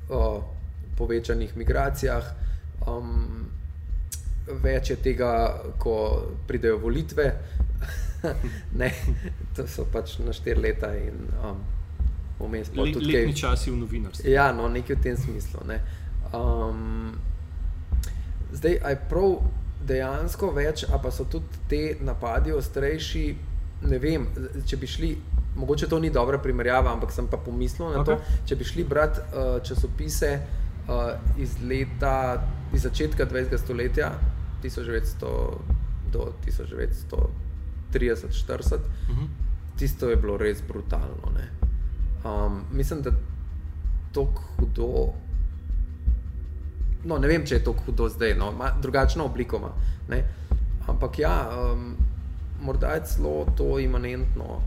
Speaker 3: uh, povečanih migracijah, um, več je tega, ko pridejo volitve. ne, to so pač na štiri leta in um, vmes
Speaker 2: Le,
Speaker 3: tudi
Speaker 2: letni
Speaker 3: kaj.
Speaker 2: časi v novinarstvu.
Speaker 3: Ja, no, nekaj v tem smislu. Ne. Um, zdaj, aj prav dejansko več, a pa so tudi te napadi ostrejši. Ne vem, če bi šli, mogoče to ni dobra primerjava, ampak sem pa pomislil na okay. To, če bi šli brati uh, časopise uh, iz leta, iz začetka 20. stoletja, 1900 do 1930-40,
Speaker 2: Mhm.
Speaker 3: tisto je bilo res brutalno. Ne. Um, mislim, da to hudo. No, ne vem, če je to hudo zdaj, no, ima drugačno obliko. Ima, ne. Ampak ja, um, morda je celo to imanentno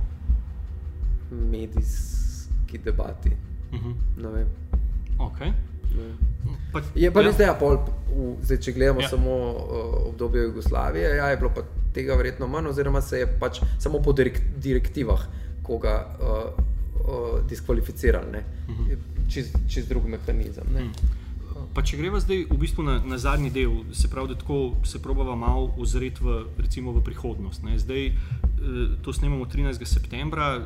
Speaker 3: medijski debati.
Speaker 2: Mhm.
Speaker 3: Ne vem.
Speaker 2: Okay.
Speaker 3: Vem.
Speaker 2: Pa,
Speaker 3: Je pa
Speaker 2: ja.
Speaker 3: res, da je pol, v, zdaj, če gledamo
Speaker 2: Ja.
Speaker 3: ja. samo uh, obdobje Jugoslavije, ja, je bilo pa tega verjetno manj, oziroma se je pač samo po direk, direktivah koga uh, uh, diskvalificirali, ne. čez, čez drug mehanizem. Ne.
Speaker 2: Pa če greva zdaj v bistvu na, na zadnji del, se pravi, da tako se probava malo ozreti v, recimo v prihodnost. Ne. Zdaj, eh, to snemamo 13. septembra, eh,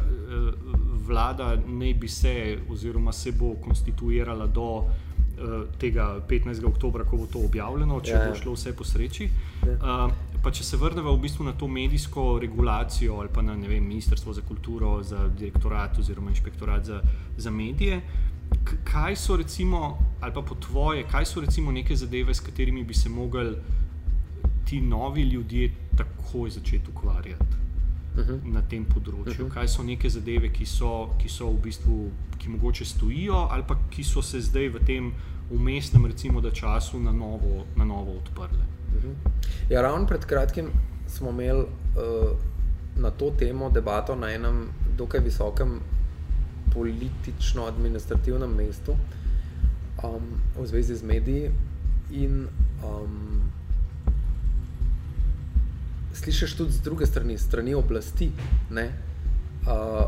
Speaker 2: vlada naj bi se oziroma se bo konstituirala do eh, tega 15. oktobra, ko bo to objavljeno, če
Speaker 3: Ja,
Speaker 2: bo
Speaker 3: ja.
Speaker 2: šlo vse po sreči.
Speaker 3: Ja.
Speaker 2: Uh, pa če se vrnemo v bistvu na to medijsko regulacijo ali pa na vem, Ministrstvo za kulturo, za direktorat oziroma inšpektorat za, za medije, kaj so recimo, ali pa po tvoje, kaj so recimo neke zadeve, s katerimi bi se mogli ti novi ljudje takoj začeti ukvarjati?
Speaker 3: Mhm.
Speaker 2: Na tem področju, kaj so neke zadeve, ki so, ki so v bistvu, ki mogoče stojijo, ali pa ki so se zdaj v tem umestnem, recimo, da času na novo, na novo odprle.
Speaker 3: Ja, ravno pred kratkim smo imeli uh, na to temo debato na enem dokaj visokem politično-administrativnem mestu um, v zvezi z mediji. In um, slišiš tudi z druge strani, strani oblasti, ne, uh,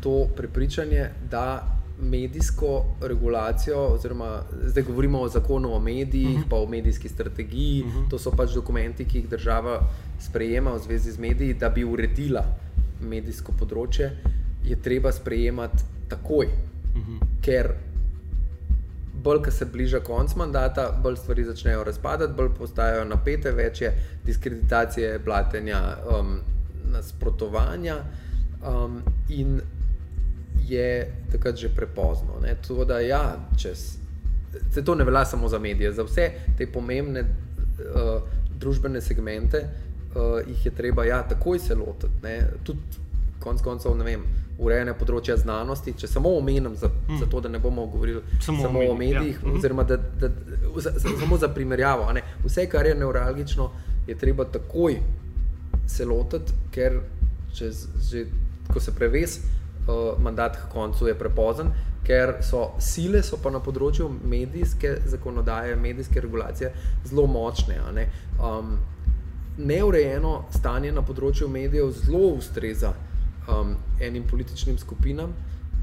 Speaker 3: to prepričanje, da medijsko regulacijo, oziroma zdaj govorimo o zakonu o medijih, uh -huh. pa o medijski strategiji, uh -huh. to so pač dokumenti, ki jih država sprejema v zvezi z mediji, da bi uredila medijsko področje, je treba sprejemati takoj. Uh -huh. Ker bolj, ko se bliža konc mandata, bolj stvari začnejo razpadati, bolj postajajo napete, več je diskreditacije, blatenja, um, nasprotovanja. Um, in je takrat že prepozno. Ne? Tako da, ja, čez, se to ne velja samo za medije, za vse te pomembne uh, družbene segmente uh, jih je treba ja, takoj se lotiti. Tudi konec koncev, ne vem, urejanje področja znanosti, če samo omenim, za, mm. za to, da ne bomo govorili
Speaker 2: Samo
Speaker 3: samo,
Speaker 2: o
Speaker 3: samo o
Speaker 2: medijih, ja.
Speaker 3: medijih,
Speaker 2: Mhm.
Speaker 3: oziroma da, da, za, za, samo za primerjavo. Vse, kar je neuralgično, je treba takoj se lotiti, ker čez, že, ko se preves uh, mandat k koncu, je prepozen, ker so sile so pa na področju medijske zakonodaje, medijske regulacije zelo močne. ne. Um, neurejeno stanje na področju medijev zelo ustreza um, enim političnim skupinam,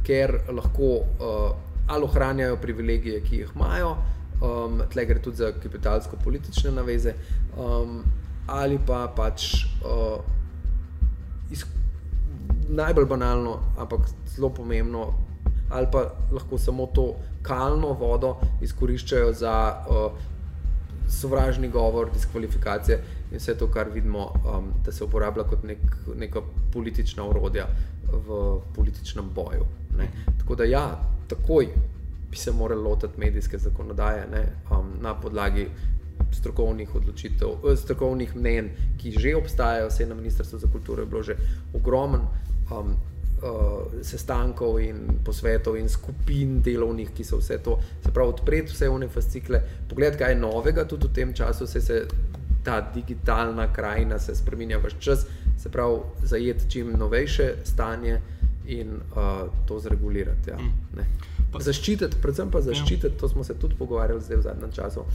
Speaker 3: ker lahko uh, ali ohranjajo privilegije, ki jih imajo, um, tle gre tudi za kapitalsko-politične naveze, um, ali pa pač uh, iz, najbolj banalno, ampak zelo pomembno, ali pa lahko samo to kalno vodo izkoriščajo za uh, sovražni govor, diskvalifikacije in vse to, kar vidimo, um, da se uporablja kot nek, neka politična urodja v političnem boju. Ne. Tako da, ja, takoj bi se morali lotiti medijske zakonodaje ne, um, na podlagi strokovnih odločitev, eh, strokovnih mnen, ki že obstajajo, vse na Ministrstvu za kulturo je bilo že ogromen. Um, Uh, sestankov in posvetov in skupin delovnih, ki so vse to, se pravi, odpreti vse vne fascikle, pogledati, kaj je novega, tudi v tem času se, se ta digitalna krajina se spremenja v čas, se pravi, zajeti čim novejše stanje in uh, to zregulirati. Ja. Mm. Zaščititi, predvsem pa zaščititi, ja. to smo se tudi pogovarjali zdaj v zadnjem času,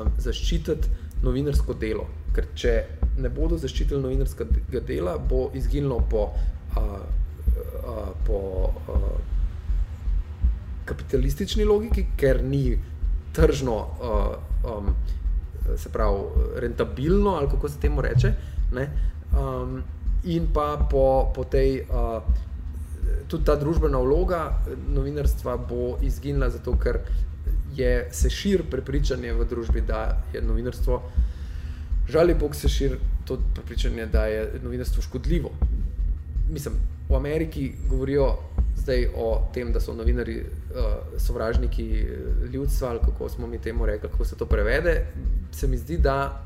Speaker 3: um, zaščititi novinarsko delo. Ker če ne bodo zaščitili novinarskega dela, bo izginilo po, uh, uh, po uh, kapitalistični logiki, ker ni tržno, uh, um, se pravi, rentabilno, ali kako se temu reče. Um, in pa po, po tej. Uh, tudi ta družbena vloga novinarstva bo izginila, zato ker je se širi prepričanje v družbi, da je novinarstvo, žal je Bog se širi to prepričanje, da je novinarstvo škodljivo. Mislim, v Ameriki govorijo zdaj o tem, da so novinari uh, sovražniki ljudstva, ali kako smo mi temu rekli, kako se to prevede. Se mi zdi, da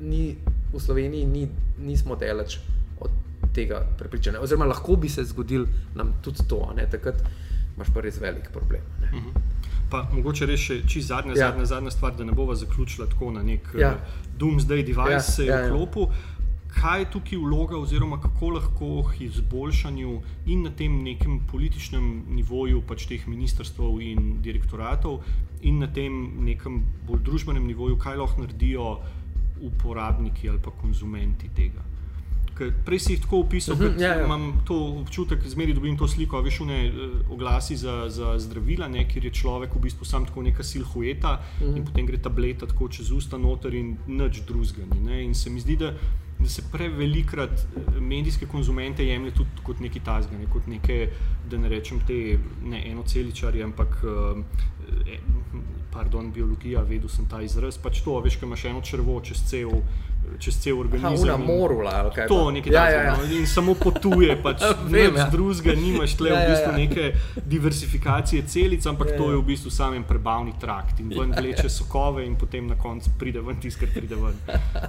Speaker 3: ni, v Sloveniji ni, nismo delač od tega prepričanja. Oziroma, lahko bi se zgodil nam tudi to, ne? takrat imaš pa res velik problem. Ne? Uh
Speaker 2: mhm. -huh. Pa mogoče res še čisto zadnja, ja. zadnja, zadnja stvar, da ne bova zaključila tako na nek ja. uh, doomsday device, ja. je ja, vklopil. Ja. Kaj je tukaj vloga, oziroma kako lahko k izboljšanju in na tem nekem političnem nivoju, pač teh ministrstv in direktoratov, in na tem nekem bolj družbenem nivoju, kaj lahko naredijo uporabniki ali pa konzumenti tega? Prej si jih tako opisal, da uh -huh, ja, ja. imam to občutek, da zmeraj dobim to sliko, veš, ne uh, oglasi za, za zdravila, ne, kjer je človek v bistvu sam tako neka silhueta uh -huh. in potem gre tableta tako čez usta noter in nič drugega. In se mi zdi, da, da se prevelikrat eh, medijske konzumente jemlje tudi kot neki tazgani, kot neke, da ne rečem te ne enoceličarje, ampak. Uh, Pardon, biologija, vedel sem ta izraz. Pač to, veš, kaj imaš eno črvo čez cel čez cel organizem.
Speaker 3: Na morula, ali kaj.
Speaker 2: To, nekaj ja, ja, ja. No, in samo potuje, pač Vem, ja. drugega nimaš, tle ja, v bistvu ja, ja. neke diversifikacije celic, ampak ja, ja. to je v bistvu samem prebavni trakt in ven ja, vleče ja. sokove in potem na koncu pride ven tisto, kar pride ven.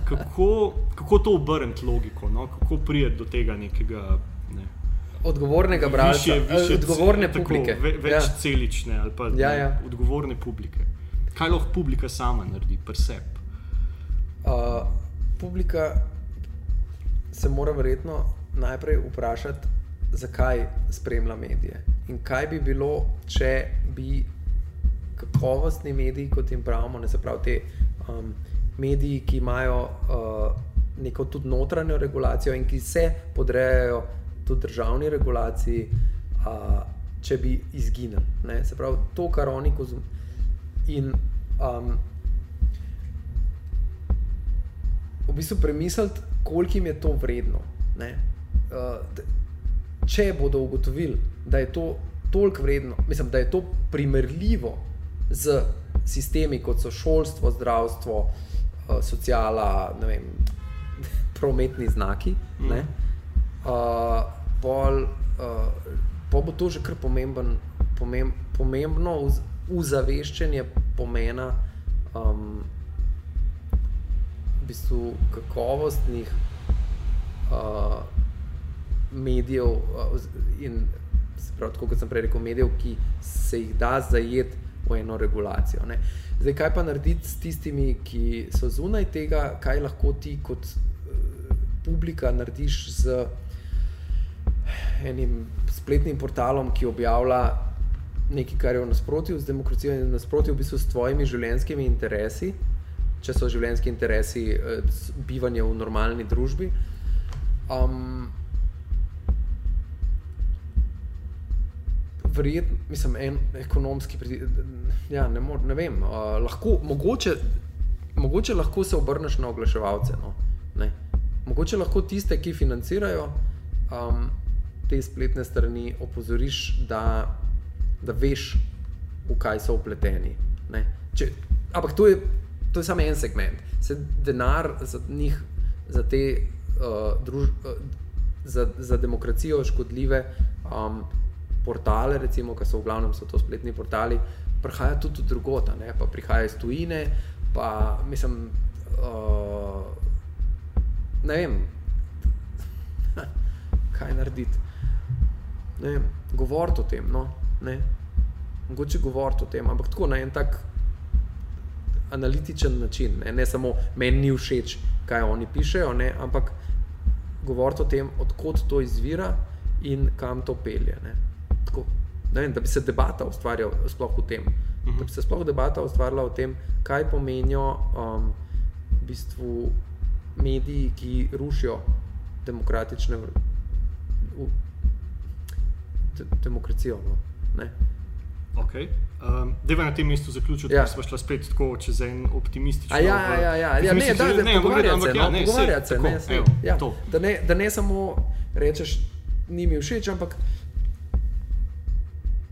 Speaker 2: Kako, kako to obrniti logiko, no? kako prijeti do tega nekega. Ne.
Speaker 3: Odgovornega branja, eh, odgovorne tako, publike.
Speaker 2: Ve, več ja. celične ali pa ja, ja. Ne, odgovorne publike. Kaj lahko publika sama naredi, presep?
Speaker 3: Uh, publika se mora verjetno najprej vprašati, zakaj spremlja medije. In kaj bi bilo, če bi kakovostni mediji, kot jim pravimo, ne se pravi te um, mediji, ki imajo uh, neko tudi notranjo regulacijo in ki se podrejajo tudi državni regulaciji, uh, če bi izginili. Se pravi, to, kar oni konzumirajo. In um, v bistvu premisliti, koliko jim je to vredno. Uh, če bodo ugotovili, da je to toliko vredno, mislim, da je to primerljivo z sistemi, kot so šolstvo, zdravstvo, uh, sociala, vem, prometni znaki, mm. ne, uh, pol, uh, pol bo to že kar pomemben, pomem, pomembno uzaveščanje pomena. Um, bistvu kakovostnih uh, medijev uh, in prav, tako, kot sem prej rekel, medijev, ki se jih da zajeti v eno regulacijo. Ne. Zdaj, kaj pa narediti s tistimi, ki so zunaj tega, kaj lahko ti kot uh, publika narediš z enim spletnim portalom, ki objavlja nekaj, kar je v nasprotju z demokracijo in v nasprotju v bistvu s tvojimi življenjskimi interesi če so življenjski interesi uh, bivanje v normalni družbi. Um, Verjetno, mislim, en ekonomski, ja, ne, mor, ne vem, uh, lahko, mogoče, mogoče lahko se obrneš na oglaševalce. No, mogoče lahko tiste, ki financirajo um, te spletne strani, opozoriš, da, da veš, v kaj so upleteni. Če, ampak to je, to je samo en segment. Se denar za njih, za te uh, druž, uh, za, za demokracijo škodljive um, portale, recimo, ki so v glavnem so to spletni portali, prihaja tudi od drugota, ne? pa prihaja iz tujine, pa mislim. Uh, ne vem, kaj narediti. Govoriti o tem, no, ne. Mogoče govoriti o tem, ampak tako na en tak analitičen način. Ne, ne samo meni ni všeč, kaj oni pišejo, ne, ampak govoriti o tem, odkot to izvira in kam to pelje. Ne. Tako, ne vem, da bi se debata ustvarjala sploh o tem. Da bi se sploh debata ustvarjala o tem, kaj pomenijo um, v bistvu mediji, ki rušijo demokratične v, de, demokracijo. No?
Speaker 2: Okay. Um, Deva na tem mestu zaključiti, ja. da smo šli spet tako čez en optimističen
Speaker 3: način. Ja, ja, ja, ja. ne, da, da, ne, pogovarjati se, ja, no, pogovarjati se, ne, se, ja, da, ne, da ne samo rečeš, ni mi všeč, ampak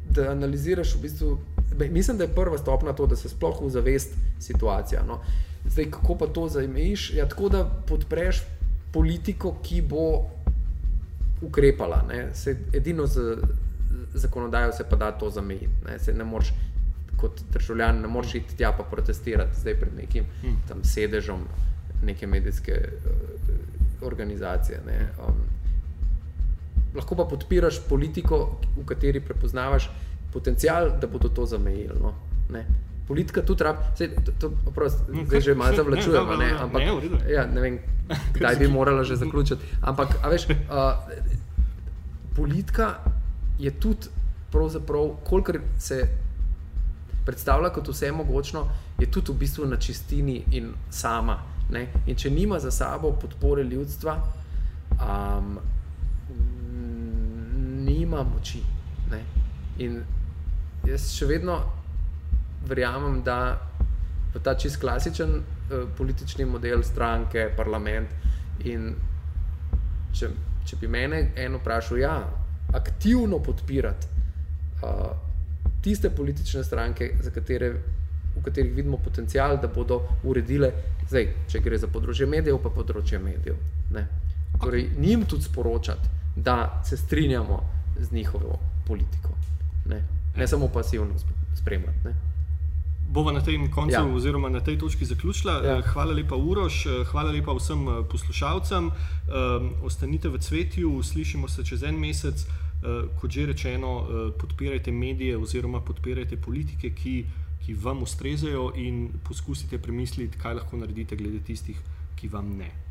Speaker 3: da analiziraš v bistvu. Mislim, da je prva stopna to, da se sploh ozavest situacija. No. Zdaj, kako pa to zajmeš? Ja, tako da podpreš politiko, ki bo ukrepala. Se, edino z zakonodajo se pa da to zamejiti. Ne, ne moreš, kot državljan, ne moreš iti tja pa protestirati zdaj pred nekim hmm. tam sedežom neke medijske uh, organizacije. Um, lahko pa podpiraš politiko, v kateri prepoznavaš potencial, da bodo to zamejili. No, politika tudi rabi, mm, zdaj že malo zavlačujemo, ne, ampak ne, ja, ne vem, kdaj bi morala že zaključiti. Ampak, veš, uh, politika je tudi, kolikor se predstavlja kot vse mogočno, je tudi v bistvu na čistini in sama. Ne? In če nima za sabo podpore ljudstva, um, nima moči. Ne? In jaz še vedno verjamem, da v ta čist klasičen uh, politični model stranke, parlament. In če, če bi mene eno vprašal, ja, aktivno podpirati uh, tiste politične stranke, katere, v katerih vidimo potencial, da bodo uredile, zdaj, če gre za področje medijev, pa področje medijev. Ne. Torej, njim tudi sporočati, da se strinjamo z njihovo politiko. Ne, ne samo pasivno spremljati. Ne.
Speaker 2: Bova na tem koncu, ja. oziroma na tej točki zaključila. Ja. Hvala lepa, Uroš, hvala lepa vsem eh, poslušalcem. Um, ostanite v cvetju, slišimo se čez en mesec. Uh, kot že rečeno, uh, podpirajte medije oziroma podpirajte politike, ki, ki vam ustrezajo, in poskusite premisliti, kaj lahko naredite glede tistih, ki vam ne.